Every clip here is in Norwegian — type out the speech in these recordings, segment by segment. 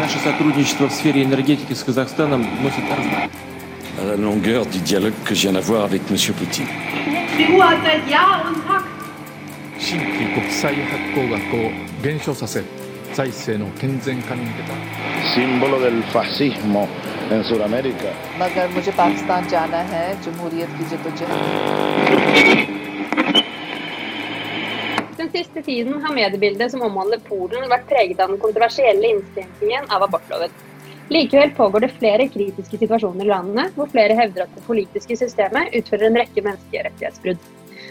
Наше сотрудничество в сфере энергетики с Казахстаном носит à la longueur du dialogue que je viens d'avoir avec M. Poutine. Del fascismo en Den siste tiden har mediebildet som omhandler Polen vært preget av den kontroversielle innskrenkningen av abortloven. Likevel pågår det flere kritiske situasjoner i landene, hvor flere hevder at det politiske systemet utfører en rekke menneskerettighetsbrudd.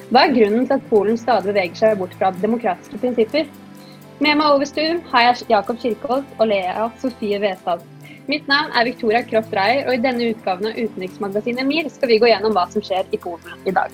Hva er grunnen til at Polen stadig beveger seg bort fra demokratiske prinsipper? Med meg over stuen har jeg Jakob Kirkholt og Lea Sofie Westad. Mitt navn er Victoria Kroft Dreyer, og i denne utgaven av utenriksmagasinet MIR skal vi gå gjennom hva som skjer i Polen i dag.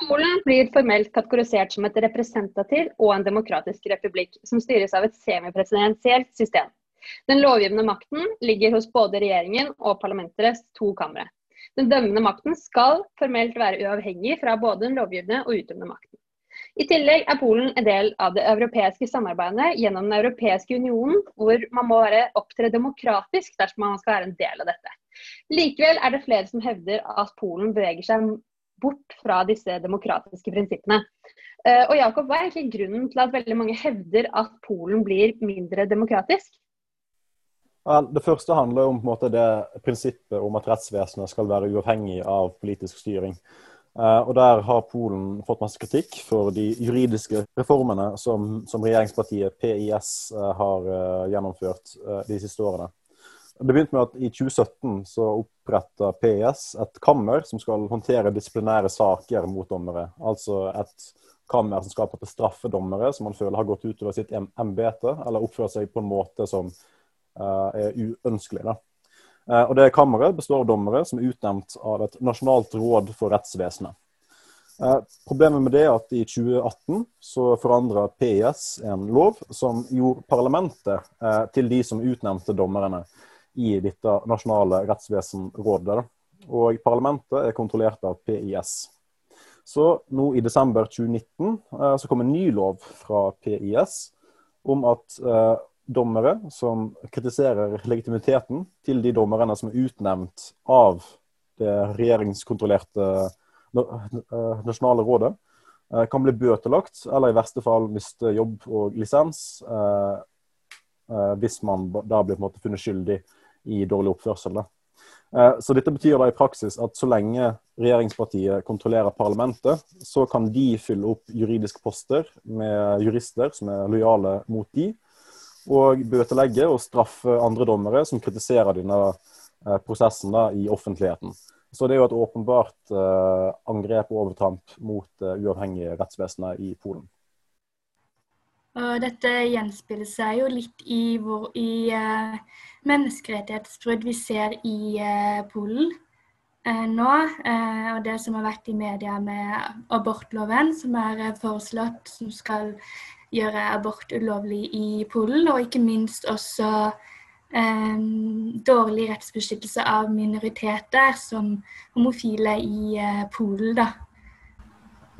Polen blir formelt kategorisert som et representativ og en demokratisk republikk, som styres av et semipresidensielt system. Den lovgivende makten ligger hos både regjeringen og parlamentets to kamre. Den dømmende makten skal formelt være uavhengig fra både den lovgivende og utøvende makten. I tillegg er Polen en del av det europeiske samarbeidet gjennom Den europeiske unionen, hvor man må opptre demokratisk dersom man skal være en del av dette. Likevel er det flere som hevder at Polen beveger seg bort fra disse demokratiske prinsippene. Eh, Og Jakob, Hva er egentlig grunnen til at veldig mange hevder at Polen blir mindre demokratisk? Det første handler om måte, det prinsippet om at rettsvesenet skal være uavhengig av politisk styring. Eh, og Der har Polen fått masse kritikk for de juridiske reformene som, som regjeringspartiet PIS eh, har gjennomført de siste årene. Det begynte med at I 2017 så oppretta PS et kammer som skal håndtere disiplinære saker mot dommere. Altså et kammer som skal på straffe dommere som man føler har gått utover sitt embete, eller oppført seg på en måte som uh, er uønskelig. Da. Uh, og det Kammeret består av dommere som er utnevnt av et nasjonalt råd for rettsvesenet. Eh, problemet med det er at i 2018 så forandra PS en lov som gjorde parlamentet til de som utnevnte dommerne i dette nasjonale rettsvesenrådet. Og parlamentet er kontrollert av PIS. Så nå i desember 2019 eh, så kom en ny lov fra PIS om at eh, dommere som kritiserer legitimiteten til de dommerne som er utnevnt av det regjeringskontrollerte eh, nasjonale rådet, kan bli bøtelagt, eller i verste fall miste jobb og lisens, hvis man da blir på en måte funnet skyldig i dårlig oppførsel. Da. Eh, Så dette betyr da i praksis at så lenge regjeringspartiet kontrollerer parlamentet, så kan de fylle opp juridiske poster med jurister som er lojale mot de, og bøtelegge og straffe andre dommere som kritiserer denne eh, prosessen da, i offentligheten. Så det er jo et åpenbart eh, angrep og overtramp mot det uavhengige rettsvesenet i Polen. Dette gjenspiller seg jo litt i, hvor, i menneskerettighetsbrudd vi ser i eh, Polen eh, nå. eh, og det som har vært i media med abortloven, som er foreslått som skal gjøre abort ulovlig i Polen. Og ikke minst også dårlig rettsbeskyttelse av minoriteter, som homofile i Polen. da.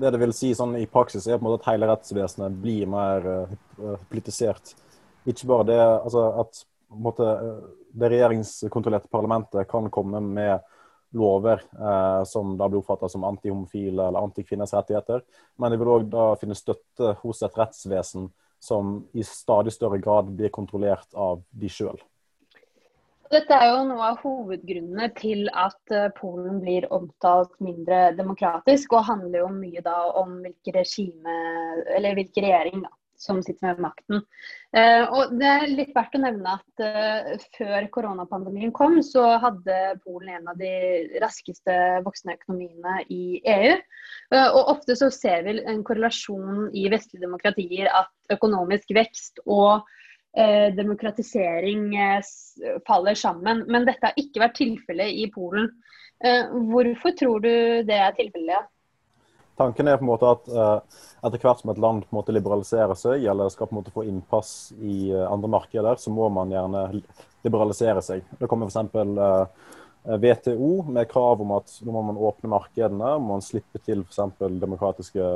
Det det vil si sånn i praksis, er på en måte at hele rettsvesenet blir mer politisert. Ikke bare det altså at måte, eh, det regjeringskontrollerte parlamentet kan komme med lover eh, som da blir oppfatta som antihomofile eller antikvinners rettigheter, men det vil òg da finne støtte hos et rettsvesen som i stadig større grad blir kontrollert av de sjøl. Dette er jo noe av hovedgrunnene til at eh, Polen blir omtalt mindre demokratisk, og handler jo mye da om hvilke regime, eller hvilken regjering da, som sitter med makten. Eh, og Det er litt verdt å nevne at eh, før koronapandemien kom, så hadde Polen en av de raskeste voksne økonomiene i EU. Eh, og Ofte så ser vi en korrelasjon i vestlige demokratier at økonomisk vekst og demokratisering faller sammen. Men dette har ikke vært tilfellet i Polen. Hvorfor tror du det er tilfellet? Tanken er på en måte at uh, etter hvert som et land på en måte liberaliserer seg, eller skal på en måte få innpass i uh, andre markeder, så må man gjerne liberalisere seg. Det kommer f.eks. Uh, WTO med krav om at nå må man åpne markedene, må man slippe til f.eks. demokratiske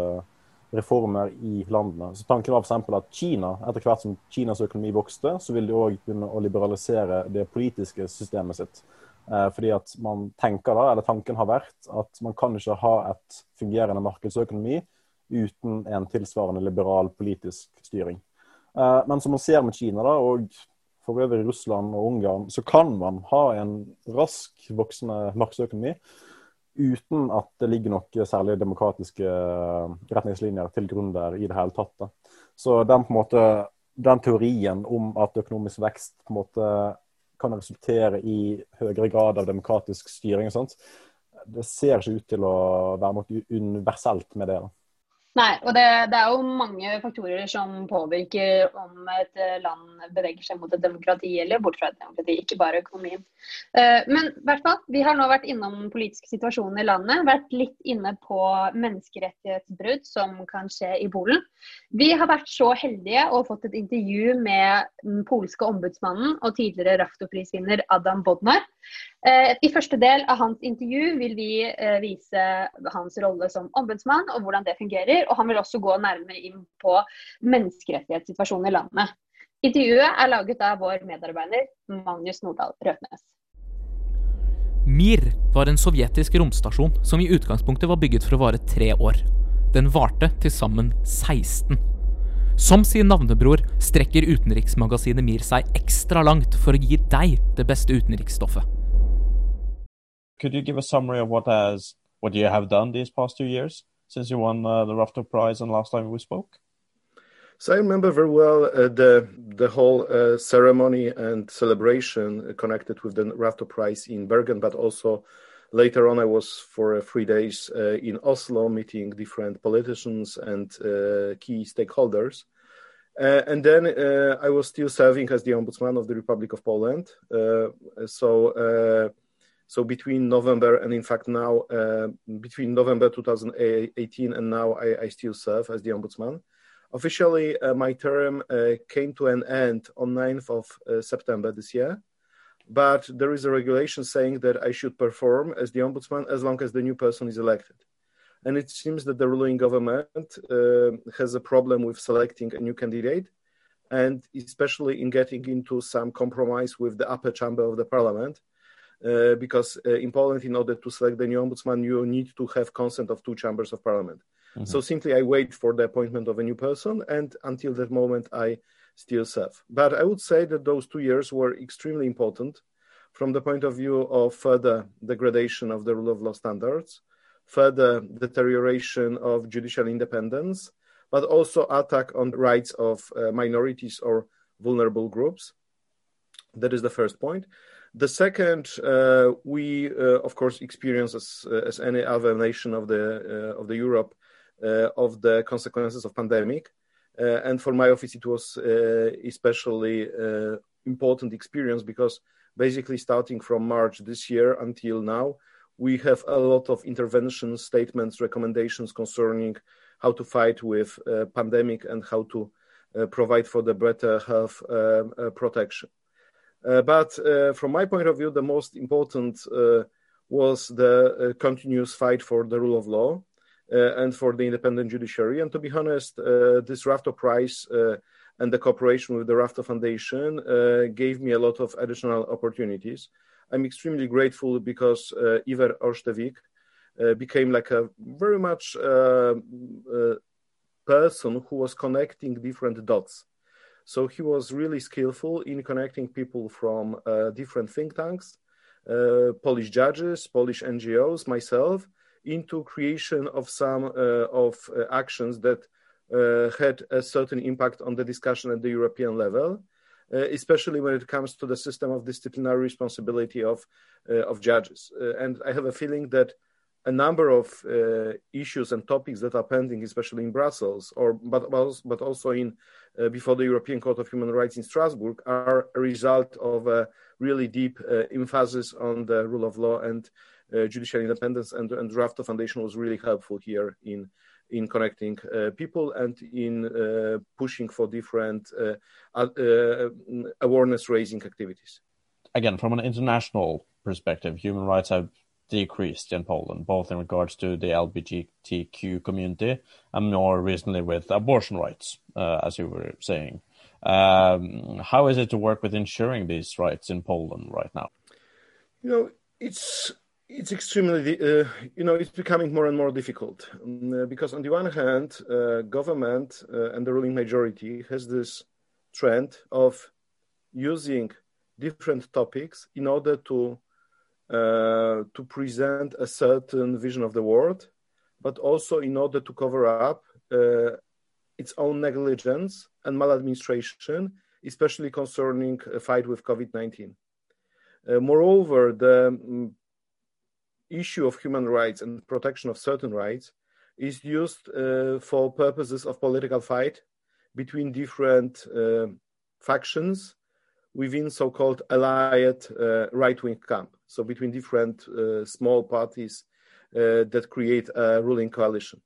reformer i landene. Så Tanken var f.eks. at Kina, etter hvert som Kinas økonomi vokste, så vil de òg begynne å liberalisere det politiske systemet sitt. Eh, fordi at man tenker da, eller Tanken har vært at man kan ikke ha et fungerende markedsøkonomi uten en tilsvarende liberal politisk styring. Eh, men som man ser med Kina, da, og for øvrig Russland og Ungarn, så kan man ha en rask voksende markedsøkonomi uten at det ligger noen særlig demokratiske eh, retningslinjer til grunn der i det hele tatt. Da. Så den, måte, den, teorien om at økonomisk vekst på en måte kan resultere i høyere grad av demokratisk styring, og sånt, det ser ikke ut til å være noe universelt med det. da. Nei, og det, det, er jo mange faktorer som påvirker om et eh, land beveger seg mot et demokrati eller bort fra et demokrati, ikke bare økonomien. Eh, men hvert fall, vi har nå vært innom den politiske situasjonen i landet, vært litt inne på menneskerettighetsbrudd som kan skje i Polen. Vi har vært så heldige og fått et intervju med den polske ombudsmannen og tidligere Raftoprisvinner Adam Bodnar. Eh, I første del av hans intervju vil vi eh, vise hans rolle som ombudsmann og hvordan det fungerer. Og han vil også gå nærmere inn på menneskerettighetssituasjonen i landet. Intervjuet er laget av vår medarbeider Magnus Nordahl Røtnes. Mir var en sovjetisk romstasjon som i utgangspunktet var bygget for å vare tre år. Den varte til sammen 16. Som sin navnebror strekker utenriksmagasinet Mir seg ekstra langt for å gi deg det beste utenriksstoffet. Could you give a summary of what has what you have done these past two years since you won uh, the Rafter Prize and last time we spoke? So I remember very well uh, the the whole uh, ceremony and celebration connected with the Rafter Prize in Bergen, but also later on I was for uh, three days uh, in Oslo meeting different politicians and uh, key stakeholders. and then I was still serving as the ombudsman of the Republic of Poland. so so between November and in fact now uh, between November 2018 and now I, I, still serve as the ombudsman. Officially, uh, my term uh, came to an end on 9th of uh, September this year, but there is a regulation saying that I should perform as the ombudsman as long as the new person is elected. And it seems that the ruling government uh, has a problem with selecting a new candidate, and especially in getting into some compromise with the upper chamber of the parliament because uh, in Poland, in order to select the new ombudsman, you need to have consent of two chambers of parliament. Mm-hmm. So simply, I wait for the appointment of a new person, and until that moment, I still serve. But I would say that those two years were extremely important from the point of view of further degradation of the rule of law standards, further deterioration of judicial independence, but also attack on the rights of uh, minorities or vulnerable groups. That is the first point. The second, uh, we uh, of course experience as, uh, as any other nation of the uh, of the Europe uh, of the consequences of pandemic, uh, and for my office it was especially important experience because basically starting from March this year until now, we have a lot of intervention statements, recommendations concerning how to fight with pandemic and how to provide for the better health protection. Uh, but uh, from my point of view, the most important uh, was the continuous fight for the rule of law and for the independent judiciary. And to be honest, this Rafto Prize and the cooperation with the Rafto Foundation gave me a lot of additional opportunities. I'm extremely grateful because uh, Iver Orstevik uh, became like a very much uh, person who was connecting different dots so he was really skillful in connecting people from uh, different think tanks, uh, Polish judges, Polish NGOs, myself, into creation of some uh, of uh, actions that uh, had a certain impact on the discussion at the European level. Uh, especially when it comes to the system of disciplinary responsibility of of judges, and I have a feeling that a number of uh, issues and topics that are pending, especially in Brussels, or but but also in uh, before the European Court of Human Rights in Strasbourg are a result of a really deep uh, emphasis on the rule of law and uh, judicial independence. And, and Rafto Foundation was really helpful here in in connecting uh, people and in uh, pushing for different awareness raising activities. Again, from an international perspective, human rights have decreased in Poland, both in regards to the LGBTQ community and more recently with abortion rights, uh, as you were saying. Um, how is it to work with ensuring these rights in Poland right now? You know, it's it's extremely, uh, you know, it's becoming more and more difficult um, because on the one hand, uh, government uh, and the ruling majority has this trend of using different topics in order to uh, to present a certain vision of the world, but also in order to cover up uh, its own negligence and maladministration, especially concerning a fight with COVID-19. Uh, moreover, the um, issue of human rights and protection of certain rights is used uh, for purposes of political fight between different uh, factions within so-called allied uh, right-wing camp. So between different uh, small parties uh, that create a ruling coalition.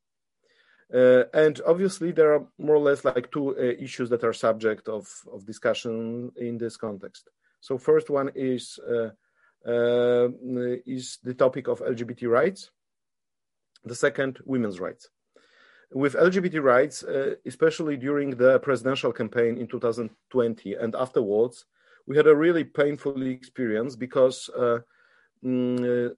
Uh, and obviously, there are more or less like two issues that are subject of, of discussion in this context. So first one is is the topic of LGBT rights. The second, women's rights. With LGBT rights, uh, especially during the presidential campaign in 2020 and afterwards, we had a really painful experience because uh, mm,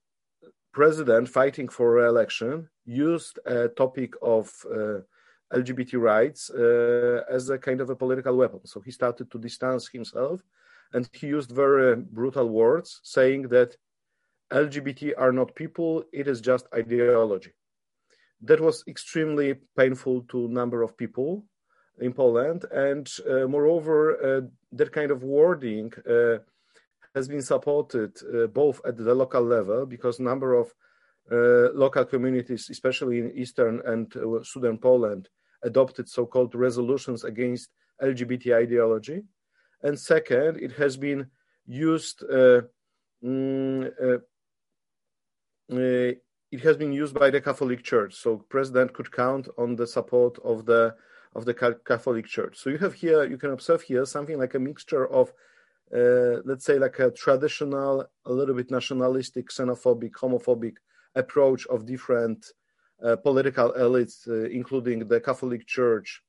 president fighting for re-election used a topic of uh, LGBT rights uh, as a kind of a political weapon. So he started to distance himself and he used very brutal words saying that LGBT are not people, it is just ideology. That was extremely painful to a number of people in Poland, and uh, moreover, that kind of wording uh, has been supported uh, both at the local level because a number of uh, local communities, especially in eastern and southern Poland, adopted so-called resolutions against LGBT ideology and second, it has been used. Mm, it has been used by the Catholic Church, so president could count on the support of the of the Catholic Church. So you have here, you can observe here something like a mixture of, uh, let's say, like a traditional, a little bit nationalistic, xenophobic, homophobic approach of different uh, political elites, uh, including the Catholic Church,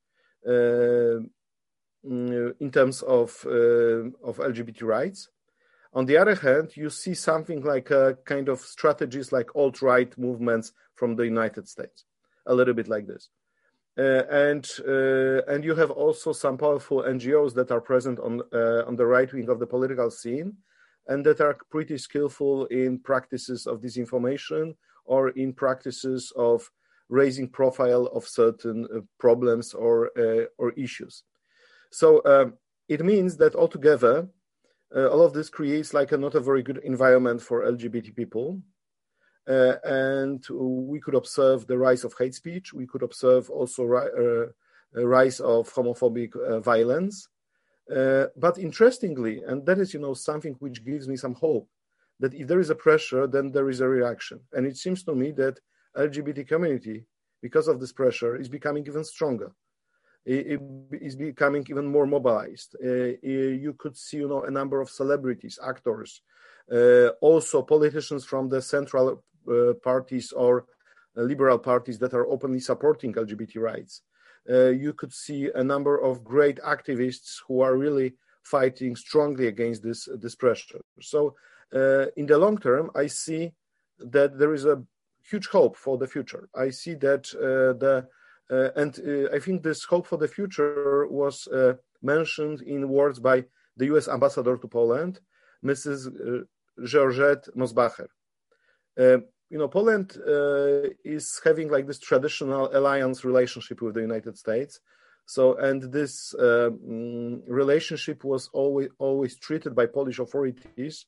Mm, in terms of uh, of LGBT rights. On the other hand, you see something like a kind of strategies like alt-right movements from the United States, a little bit like this. Uh, and uh, and you have also some powerful NGOs that are present on uh, on the right wing of the political scene, and that are pretty skillful in practices of disinformation or in practices of raising profile of certain uh, problems or uh, or issues. So um, it means that altogether, uh, all of this creates like a not a very good environment for LGBT people. Uh, and we could observe the rise of hate speech. We could observe also ri- uh, a rise of homophobic uh, violence. Uh, but interestingly, and that is, you know, something which gives me some hope, that if there is a pressure, then there is a reaction. And it seems to me that LGBT community, because of this pressure, is becoming even stronger It is becoming even more mobilized. Uh, you could see, you know, a number of celebrities, actors, uh, also politicians from the central uh, parties or liberal parties that are openly supporting LGBT rights. you could see a number of great activists who are really fighting strongly against this this pressure. So, in the long term, I see that there is a huge hope for the future. I see that the uh, and uh, I think this hope for the future was uh, mentioned in words by the US ambassador to Poland, Mrs. Georgette Mosbacher. Uh, you know, Poland uh, is having like this traditional alliance relationship with the United States. So, and this um, relationship was always always treated by Polish authorities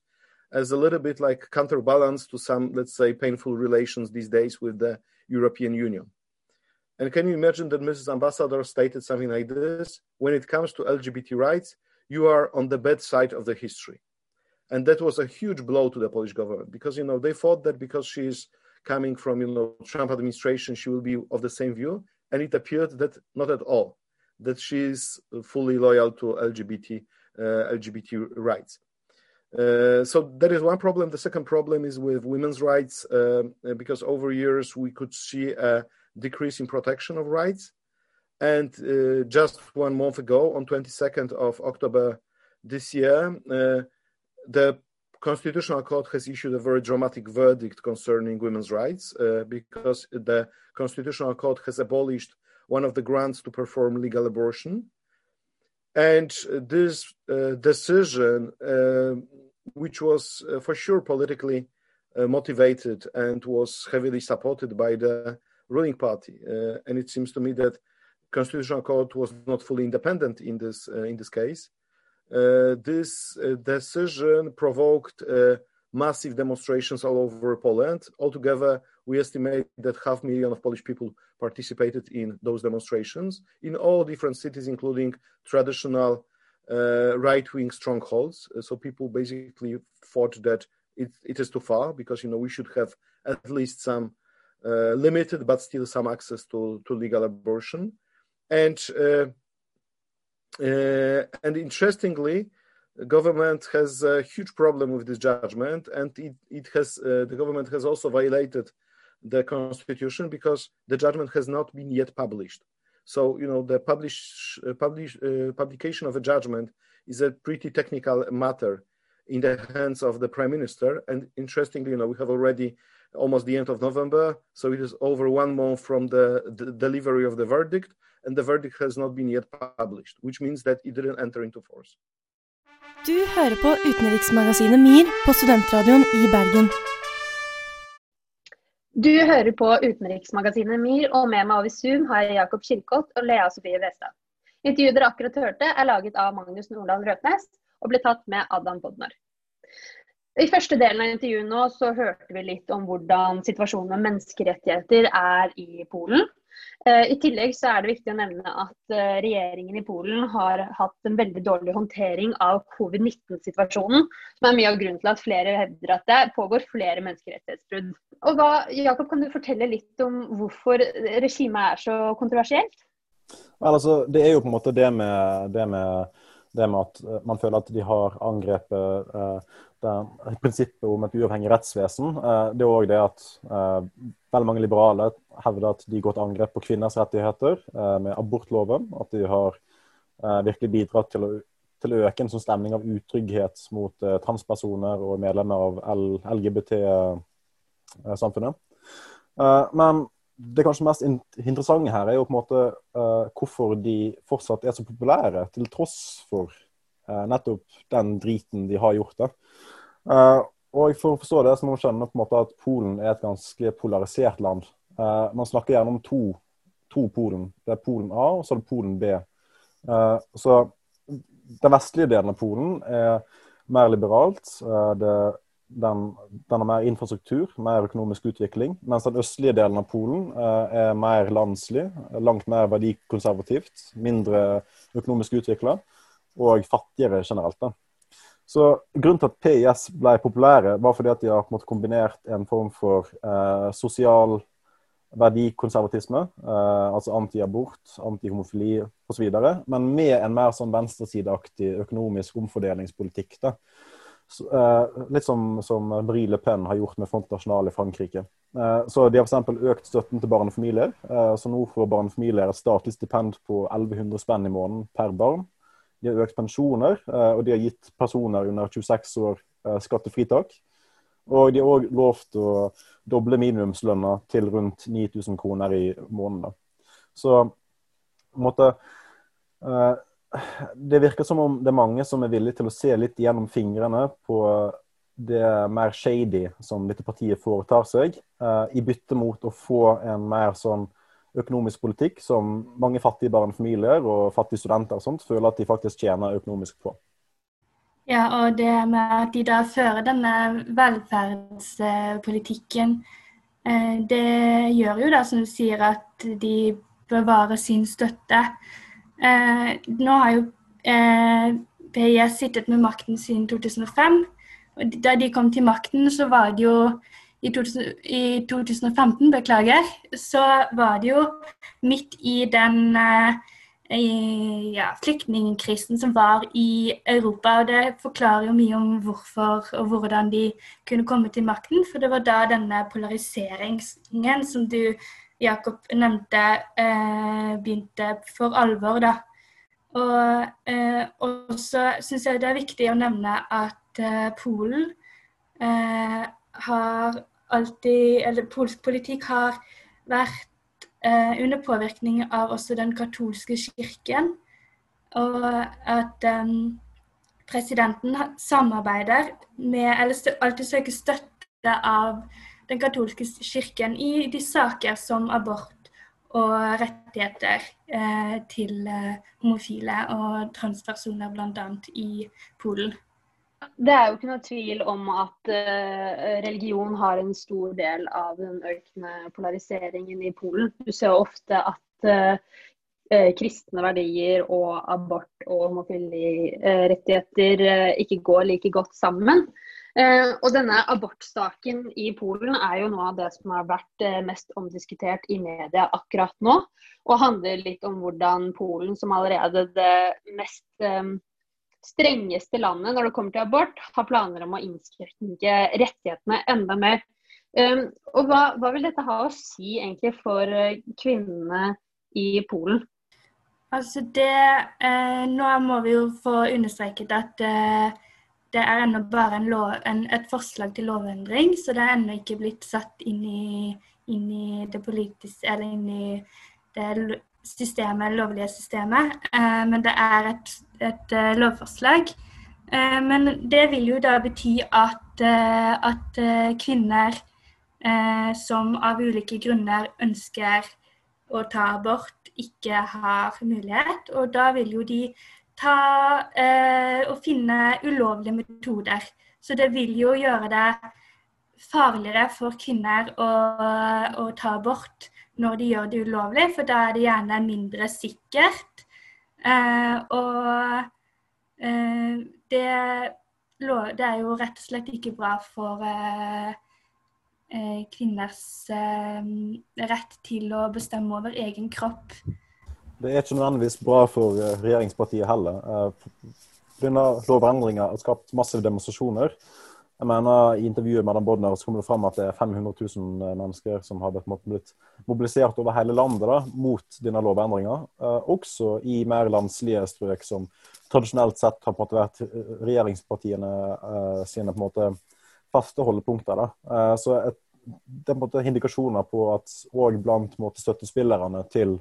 as a little bit like counterbalance to some, let's say, painful relations these days with the European Union. And can you imagine that Mrs. Ambassador stated something like this? When it comes to LGBT rights, you are on the bad side of the history. And that was a huge blow to the Polish government because, you know, they thought that because she's coming from, you know, Trump administration, she will be of the same view. And it appeared that not at all, that she is fully loyal to LGBT, uh, LGBT rights. Uh, so that is one problem. The second problem is with women's rights, uh, because over years we could see a decrease in protection of rights. And uh, just one month ago, on 22nd of October this year, uh, the Constitutional Court has issued a very dramatic verdict concerning women's rights uh, because the Constitutional Court has abolished one of the grants to perform legal abortion. And this decision which was uh, for sure politically uh, motivated and was heavily supported by the ruling party. Uh, and it seems to me that constitutional court was not fully independent in this in this case. This decision provoked massive demonstrations all over Poland. Altogether, we estimate that half million of Polish people participated in those demonstrations in all different cities, including traditional uh, right-wing strongholds. Uh, so people basically thought that it, it is too far because you know we should have at least some uh, limited but still some access to, to legal abortion. And uh, uh, and interestingly, the government has a huge problem with this judgment, and it, it has uh, the government has also violated the constitution because the judgment has not been yet published. So you know the publish, uh, publish uh, publication of a judgment is a pretty technical matter in the hands of the prime minister. And interestingly, you know we have already almost the end of November, so it is over one month from the, the delivery of the verdict, and the verdict has not been yet published, which means that it didn't enter into force. Du hører på utenriksmagasinet MIR på studentradioen i Bergen. Du hører på utenriksmagasinet MIR, og med meg over Zoom har jeg Jakob Kirkholt og Lea Sofie Westad. Intervjuet dere akkurat hørte, er laget av Magnus Nordahl Røtnes og ble tatt med Adam Bodnar. I første delen av intervjuet nå så hørte vi litt om hvordan situasjonen med menneskerettigheter er i Polen. Eh, I tillegg så er det viktig å nevne at eh, regjeringen i Polen har hatt en veldig dårlig håndtering av covid-19-situasjonen, som er mye av grunnen til at flere hevder at det pågår flere menneskerettighetsbrudd. Og hva, Jakob, Kan du fortelle litt om hvorfor regimet er så kontroversielt? Vel, altså, det er jo på en måte det med, det med, det med at eh, man føler at de har angrepet eh, det prinsippet om et uavhengig rettsvesen. Eh, det er òg det at veldig mange liberale hevder at de går til angrep på kvinners rettigheter med abortloven. At de har virkelig bidratt til å, til å øke en sånn stemning av utrygghet mot transpersoner og medlemmer av LGBT-samfunnet. Men det kanskje mest interessante her er jo på en måte hvorfor de fortsatt er så populære, til tross for nettopp den driten de har gjort. Uh, og For å forstå det, så må man skjønne på en måte at Polen er et ganske polarisert land. Uh, man snakker gjerne om to, to, Polen. Det er Polen A, og så er det Polen B. Uh, så Den vestlige delen av Polen er mer liberalt. Det, den, den, har mer infrastruktur, mer økonomisk utvikling. Mens den østlige delen av Polen er mer landslig, langt mer verdikonservativt, mindre økonomisk utvikla og fattigere generelt. da. Så Grunnen til at PIS ble populære, var fordi at de har måte kombinert en form for eh, sosial verdikonservatisme, eh, altså anti-abort, anti-homofili osv., men med en mer sånn venstresideaktig økonomisk omfordelingspolitikk. da. Så, eh, litt som, som Brie Le Pen har gjort med Front National i Frankrike. Eh, så De har f.eks. økt støtten til barnefamilier. Eh, så nå får barnefamilier et statlig stipend på 1100 spenn i måneden per barn. De har økt pensjoner, eh, og de har gitt personer under 26 år skattefritak. Og de har òg lovt å doble minimumslønna til rundt 9000 kroner i måneden. Så på en måte Det virker som om det er mange som er villige til å se litt gjennom fingrene på det mer shady som dette partiet foretar seg, i bytte mot å få en mer sånn økonomisk politikk som mange fattige barnefamilier og fattige studenter og sånt føler at de faktisk tjener økonomisk på. Ja, og det med at de da fører denne velferdspolitikken, eh, det gjør jo da, som du sier, at de bevarer sin støtte. Eh, nå har jo eh, PIS sittet med makten siden 2005. og Da de kom til makten, så var det jo i, 2000, i 2015, beklager, så var det jo midt i den eh, ja, flyktningkrisen som var i Europa. og Det forklarer jo mye om hvorfor og hvordan de kunne komme til makten. For det var da denne polariseringen som du, Jakob, nevnte, eh, begynte for alvor. da. Og eh, også syns jeg det er viktig å nevne at eh, Polen har alltid Eller polsk politikk har vært under påvirkning av også den katolske kirken. Og at um, presidenten samarbeider med Eller alltid søker støtte av den katolske kirken i de saker som abort og rettigheter eh, til eh, homofile og transpersoner, bl.a. i Polen. Det er jo ikke noe tvil om at uh, religion har en stor del av den økende polariseringen i Polen. Du ser jo ofte at uh, kristne verdier og abort og homofilirettigheter uh, ikke går like godt sammen. Og denne abortsaken i Polen er jo noe av det som har vært mest omdiskutert i media akkurat nå. Og handler litt om hvordan Polen, som allerede det mest strengeste landet når det kommer til abort, har planer om å innskrenke rettighetene enda mer. Og hva, hva, vil dette ha å si egentlig for kvinnene i Polen? Altså det, eh, Nå må vi jo få understreket at eh, det er ennå bare en lov, en, et forslag til lovendring, så det er ennå ikke blitt satt inn i, inn i det politiske Eller inn i det systemet, lovlige systemet. Eh, men det er et et uh, lovforslag. Eh, men det vil jo da bety at, uh, at kvinner som av ulike grunner ønsker å ta abort, ikke har mulighet. Og da vil jo de ta og finne ulovlige metoder. Så det vil jo gjøre det farligere for kvinner å, å ta abort når de gjør det ulovlig, for da er det gjerne mindre sikkert. Eh, og eh, det, det, er jo rett og slett ikke bra for eh, kvinners rett til å bestemme over egen kropp. Det er ikke nødvendigvis bra for regjeringspartiet heller. Denne lovendringa har skapt massive demonstrasjoner. Jeg mener, I intervjuet med Dan Bodner så kommer det fram at det er 500 000 mennesker som har blitt mobilisert over hele landet da, mot denne lovendringa. Eh, også i mer landslige strøk som tradisjonelt sett har på en måte vært regjeringspartiene eh, sine på en måte faste holdepunkter. Da. Eh, så et, det er på en måte indikasjoner på at òg blant måte, støttespillerne til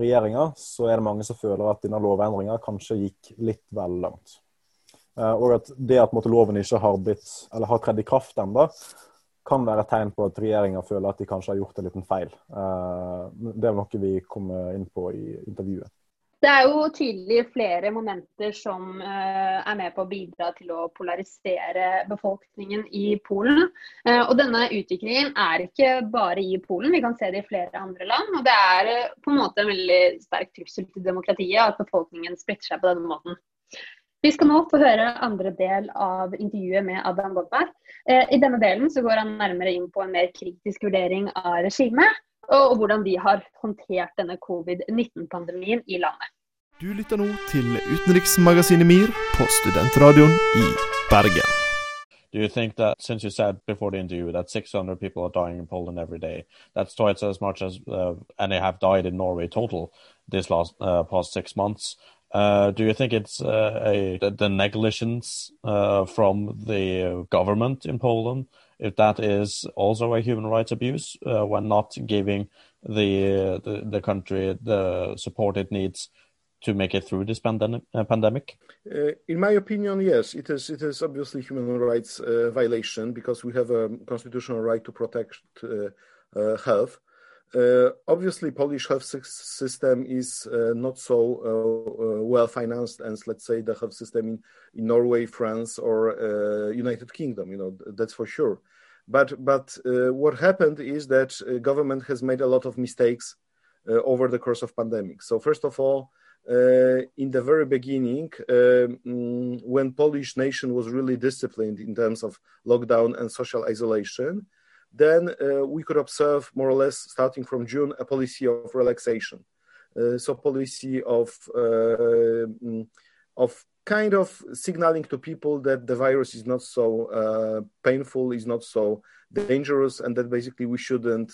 regjeringa, så er det mange som føler at denne lovendringa kanskje gikk litt vel langt. Eh, og at det at måtte, loven ikke har, blitt, har tredd i kraft ennå, kan være et tegn på at regjeringa føler at de kanskje har gjort en liten feil. Eh, det er noe vi kommer inn på i intervjuet. Det er jo tydelig flere momenter som uh, er med på å bidra til å polarisere befolkningen i Polen. Uh, og denne utviklingen er ikke bare i Polen, vi kan se det i flere andre land. Og det er uh, på en måte en veldig sterk trussel til demokratiet at befolkningen splitter seg på denne måten. Vi skal nå få høre andre del av intervjuet med Adam Bodberg. Eh, I denne delen så går han nærmere inn på en mer kritisk vurdering av regimet, og hvordan de har håndtert denne covid-19-pandemien i landet. Du lytter nå til utenriksmagasinet MIR på studentradioen i Bergen. Do you think that, since you said before the interview that 600 people are dying in Poland every day, that's twice as much as uh, any have died in Norway total this last uh, past six months? Uh, do you think it's uh, a the negligence uh, from the government in Poland, if that is also a human rights abuse uh, when not giving the, the, the country the support it needs to make it through this pandemic? Uh, pandemic? in my opinion, yes, it is. It is obviously human rights violation because we have a constitutional right to protect health uh, obviously, Polish health system is uh, not so uh, well financed as, let's say, the health system in, in Norway, France, or United Kingdom. You know, that's for sure. But but what happened is that government has made a lot of mistakes uh, over the course of pandemic. So first of all, uh, in the very beginning, um, when Polish nation was really disciplined in terms of lockdown and social isolation, then uh, we could observe more or less starting from June a policy of relaxation. Uh, so policy of uh, mm, of kind of signaling to people that the virus is not so uh, painful, is not so dangerous, and that basically we shouldn't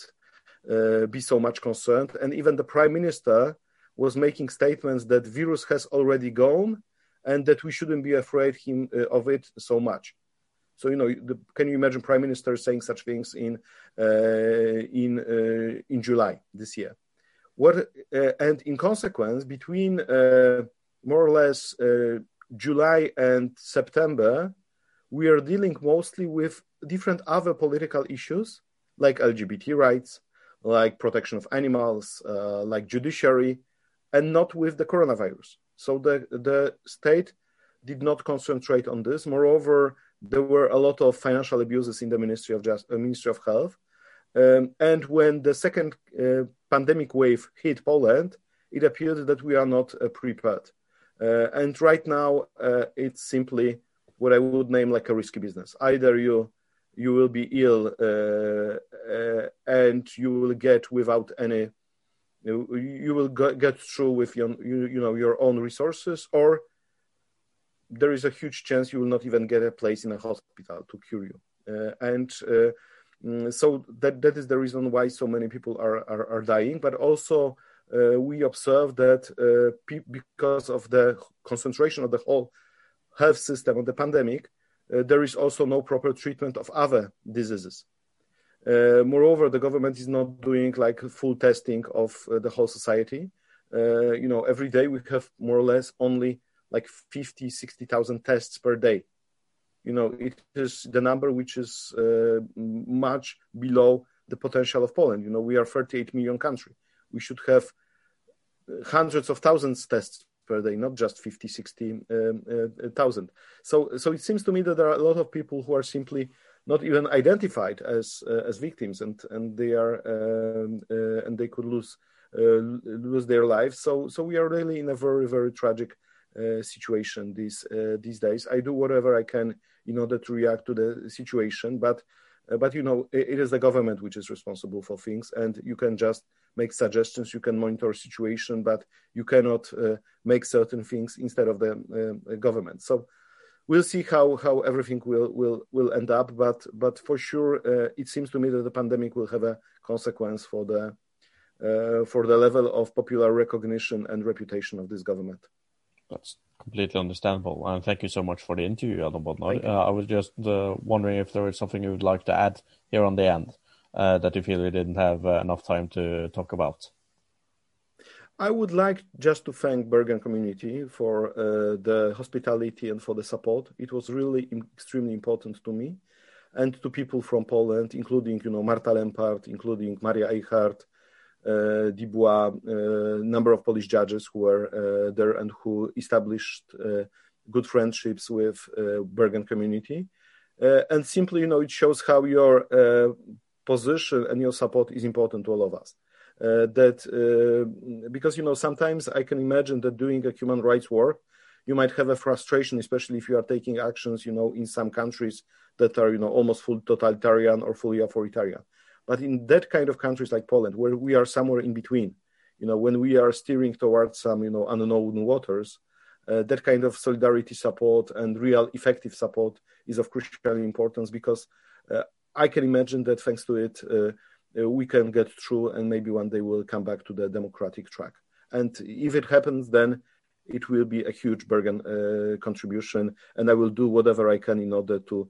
uh, be so much concerned. And even the prime minister was making statements that virus has already gone and that we shouldn't be afraid him, uh, of it so much. So you know, the, can you imagine prime minister saying such things in uh, in uh, in July this year? What uh, and in consequence, between more or less July and September, we are dealing mostly with different other political issues like LGBT rights, like protection of animals, uh, like judiciary, and not with the coronavirus. So the, the state did not concentrate on this. Moreover, there were a lot of financial abuses in the Ministry of Just, uh, Ministry of Health. Um, and when the second uh, pandemic wave hit Poland, it appeared that we are not uh, prepared. Uh, and right now, uh, it's simply what I would name like a risky business. Either you you will be ill uh, and you will get without any you, you will get through with your you, you know your own resources or there is a huge chance you will not even get a place in a hospital to cure you uh, and uh, mm, so that that is the reason why so many people are are, are dying but also uh, we observe that uh, because of the concentration of the whole health system of the pandemic, uh, there is also no proper treatment of other diseases. Moreover, the government is not doing like full testing of the whole society. You know, every day we have more or less only like 50, 60,000 tests per day. You know, it is the number which is much below the potential of Poland. You know, we are 38 million country. We should have hundreds of thousands tests per day, not just 50, 60 um, uh, thousand. So, so it seems to me that there are a lot of people who are simply not even identified as uh, as victims, and and they are um, uh, and they could lose uh, lose their lives. So, so we are really in a very very tragic uh, situation these uh, these days. I do whatever I can in order to react to the situation, but but you know it, it is the government which is responsible for things, and you can just make suggestions, you can monitor situation, but you cannot uh, make certain things instead of the uh, government. So we'll see how, how everything will, will, will end up. But, but for sure, uh, it seems to me that the pandemic will have a consequence for the, uh, for the level of popular recognition and reputation of this government. That's completely understandable. And thank you so much for the interview, Adam Bodnar. Uh, I was just uh, wondering if there was something you would like to add here on the end uh, that you feel you didn't have uh, enough time to talk about? I would like just to thank Bergen community for uh, the hospitality and for the support. It was really extremely important to me and to people from Poland, including you know Marta Lempart, including Maria Eichhardt, Dubois, a uh, number of Polish judges who were uh, there and who established uh, good friendships with uh, Bergen community. and simply, you know, it shows how your position and your support is important to all of us. Uh, that uh, because you know sometimes I can imagine that doing a human rights work, you might have a frustration, especially if you are taking actions, you know, in some countries that are you know almost full totalitarian or fully authoritarian. But in that kind of countries like Poland, where we are somewhere in between, you know, when we are steering towards some you know unknown waters, uh, that kind of solidarity support and real effective support is of crucial importance because uh, I can imagine that thanks to it, uh, uh, we can get through and maybe one day we'll come back to the democratic track. And if it happens, then it will be a huge Bergen uh, contribution. And I will do whatever I can in order to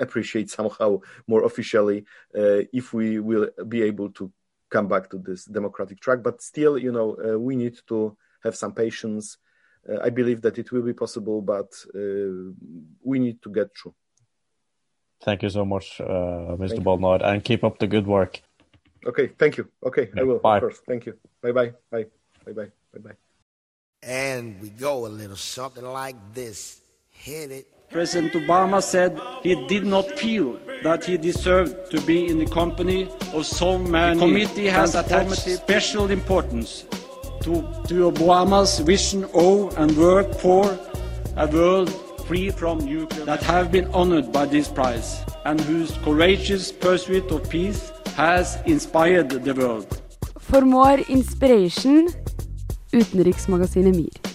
appreciate somehow more officially uh, if we will be able to come back to this democratic track. But still, you know, uh, we need to have some patience. I believe that it will be possible, but we need to get through. Thank you so much, uh, Mr. Bodnar, and keep up the good work. Okay, thank you. Okay, yeah, I will. Bye. Of course. Thank you. Bye bye. Bye. Bye bye. Bye bye. And we go a little something like this. Hit it. President Obama said he did not feel that he deserved to be in the company of so many. The committee has attached special importance to, to Obama's vision of and work for a world free from nuclear that have been honored by this prize and whose courageous pursuit of peace has inspired the world. For more inspiration, utenriksmagasinet MIR.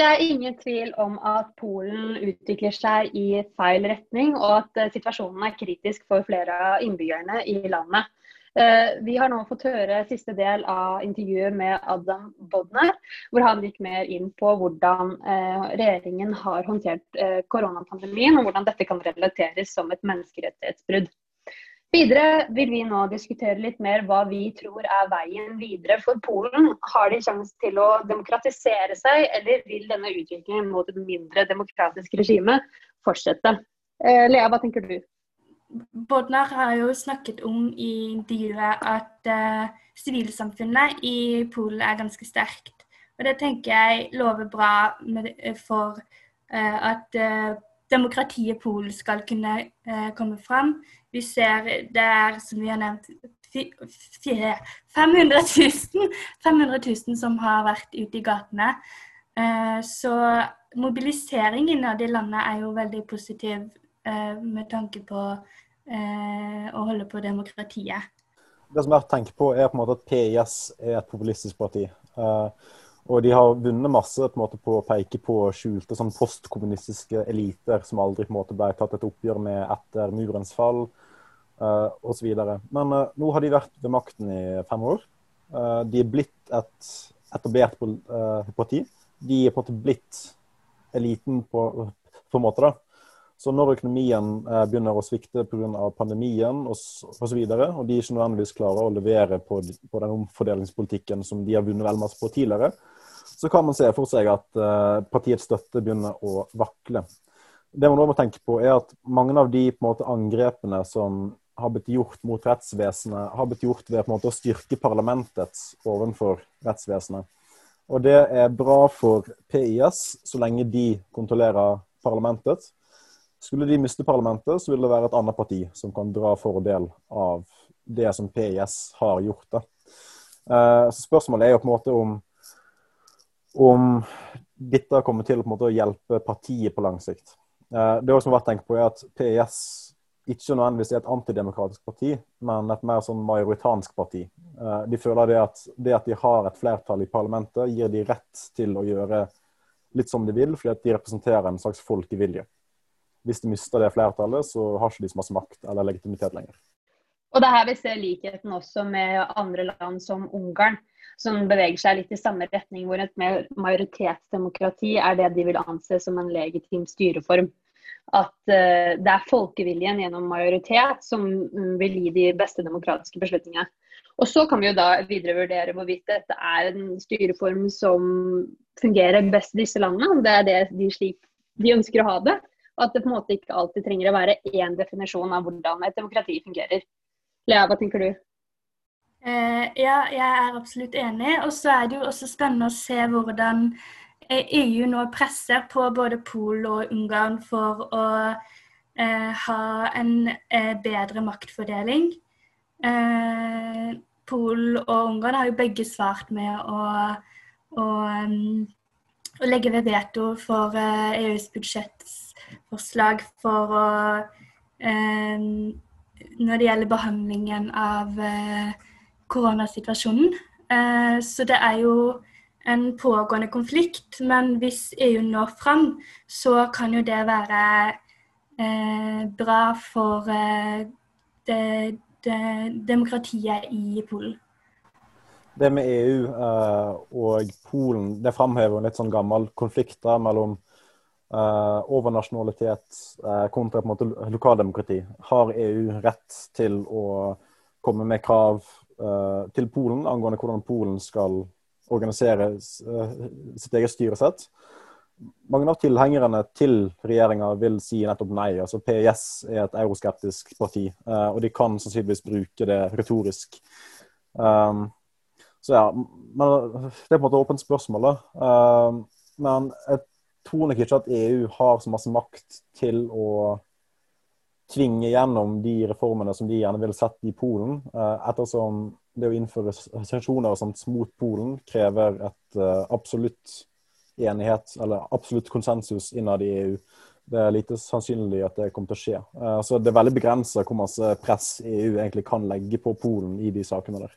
Det er ingen tvil om at Polen utvikler seg i feil retning, og at eh, situasjonen er kritisk for flere av innbyggerne i landet. Eh, vi har nå fått høre siste del av intervjuet med Adam Bodner, hvor han gikk mer inn på hvordan eh, regjeringen har håndtert koronapandemien, og hvordan dette kan relateres som et menneskerettighetsbrudd. Videre vil vi nå diskutere litt mer hva vi tror er veien videre for Polen. Har de sjanse til å demokratisere seg, eller vil denne utviklingen mot et mindre demokratisk regime fortsette? Eh, Lea, hva tenker du? Bodnar har jo snakket om i intervjuet at uh, sivilsamfunnet i Polen er ganske sterkt. Og Det tenker jeg lover bra med, for uh, at uh, demokratiet Polen skal kunne komme fram. Vi ser det er, som vi har nevnt, 500 000, 500 000 som har vært ute i gatene. Eh, så mobilisering innad i landet er jo veldig positiv eh, med tanke på eh, å holde på demokratiet. Det som er å tenke på, er på en måte at PIS er et populistisk parti. Og de har vunnet masse på, måte, på å peke på skjulte sånn postkommunistiske eliter som aldri på en måte ble tatt et oppgjør med etter murens fall uh, osv. Men uh, nå har de vært ved makten i fem år. Uh, de er blitt et etablert parti. De er på en måte blitt eliten på, på en måte. da. Så når økonomien begynner å svikte pga. pandemien osv., og, så og de ikke nødvendigvis klarer å levere på, på, den omfordelingspolitikken som de har vunnet veldig masse på tidligere, så kan man se for seg at partiets støtte begynner å vakle. Det man må tenke på er at Mange av de måte, angrepene som har blitt gjort mot rettsvesenet, har blitt gjort ved måte å styrke parlamentet overfor rettsvesenet. Og det er bra for PIS så lenge de kontrollerer parlamentet. Skulle de miste parlamentet, så vil det være et annet parti som kan dra fordel av det som PIS har gjort. Da. Eh, så spørsmålet er jo på en måte om, om dette kommer til å hjelpe partiet på lang sikt. Eh, det også verdt vært tenkt på er at PIS ikke nødvendigvis er et antidemokratisk parti, men et mer sånn majoritansk parti. Eh, de føler det at det at de har et flertall i parlamentet, gir de rett til å gjøre litt som de vil, fordi at de representerer en slags folkevilje. Hvis de mister det flertallet, så har ikke de så masse makt eller legitimitet lenger. Og det er her vi ser likheten også med andre land som Ungarn, som beveger seg litt i samme retning, hvor et mer majoritetsdemokrati er det de vil anse som en legitim styreform at uh, det er folkeviljen gjennom majoritet som um, vil gi de beste demokratiske beslutningene. Og Så kan vi jo da videre vurdere hvorvidt dette er en styreform som fungerer best i disse landene, om det er det de, slik de ønsker å ha det. Og at det på en måte ikke alltid trenger å være én definisjon av hvordan et demokrati fungerer. Lea, hva tenker du? Uh, ja, jeg er absolutt enig. Og så er det jo også spennende å se hvordan EU nå presser på både Polen og Ungarn for å eh, ha en eh, bedre maktfordeling. Eh, Polen og Ungarn har jo begge svart med å, å, um, å legge ved veto for EUs eh, e budsjettforslag for å eh, Når det gjelder behandlingen av eh, koronasituasjonen. så det er jo en pågående konflikt, men hvis EU når fram, så kan jo det være eh, bra for eh, det, det, demokratiet i Polen. Det med EU eh, og Polen det framhever en litt sånn gammel konflikt da, mellom Uh, overnasjonalitet uh, kontra på en måte lokaldemokrati. Har EU rett til å komme med krav eh, til Polen angående hvordan Polen skal organisere eh, sitt eget styresett. Mange av tilhengerne til regjeringa vil si nettopp nei. altså PIS er et euroskeptisk parti, eh, og de kan sannsynligvis bruke det retorisk. Så ja, men Det er på en måte åpent spørsmål. da. Men jeg tror nok ikke at EU har så masse makt til å tvinge gjennom de reformene som de gjerne vil sette i Polen, uh, ettersom det å innføre sanksjoner og sånt mot Polen krever et uh, absolutt enighet, eller absolutt konsensus innad i EU. Det er lite sannsynlig at det kommer til å skje. Uh, så det er veldig begrensa hvor masse press EU egentlig kan legge på Polen i de sakene der.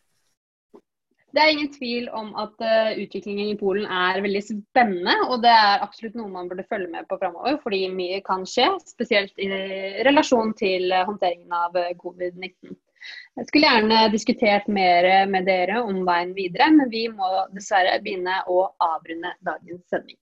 Det er ingen tvil om at uh, utviklingen i Polen er veldig spennende. Og det er absolutt noe man burde følge med på framover, fordi mye kan skje. Spesielt i relasjon til uh, håndteringen av uh, covid-19. Jeg skulle gjerne diskutert mer med dere om veien videre, men vi må dessverre begynne å avrunde dagens sending.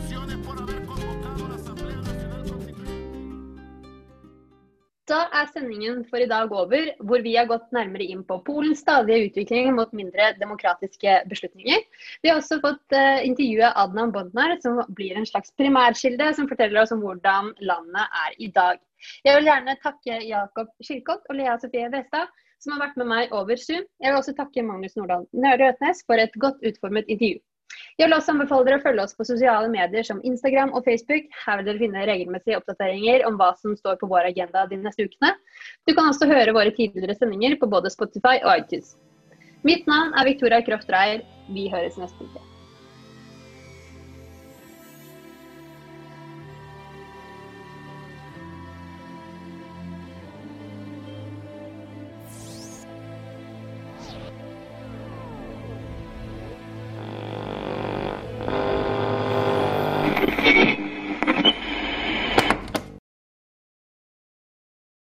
Er sendingen for i dag over, hvor vi har gått nærmere inn på Polens stadige utvikling mot mindre demokratiske beslutninger. Vi har også fått uh, intervjue Adnan Bodnar, som blir en slags primærkilde, som forteller oss om hvordan landet er i dag. Jeg vil gjerne takke Jakob Skilkott og Lea Sofie Westad, som har vært med meg over Zoom. Jeg vil også takke Magnus Nordahl Røtnes for et godt utformet intervju. Jeg vil også anbefale dere å følge oss på sosiale medier som Instagram og Facebook. Her vil dere finne regelmessige oppdateringer om hva som står på vår agenda de neste ukene. Du kan også høre våre tidligere sendinger på både Spotify og iTunes. Mitt navn er Victoria Kroft Reier. Vi høres neste uke.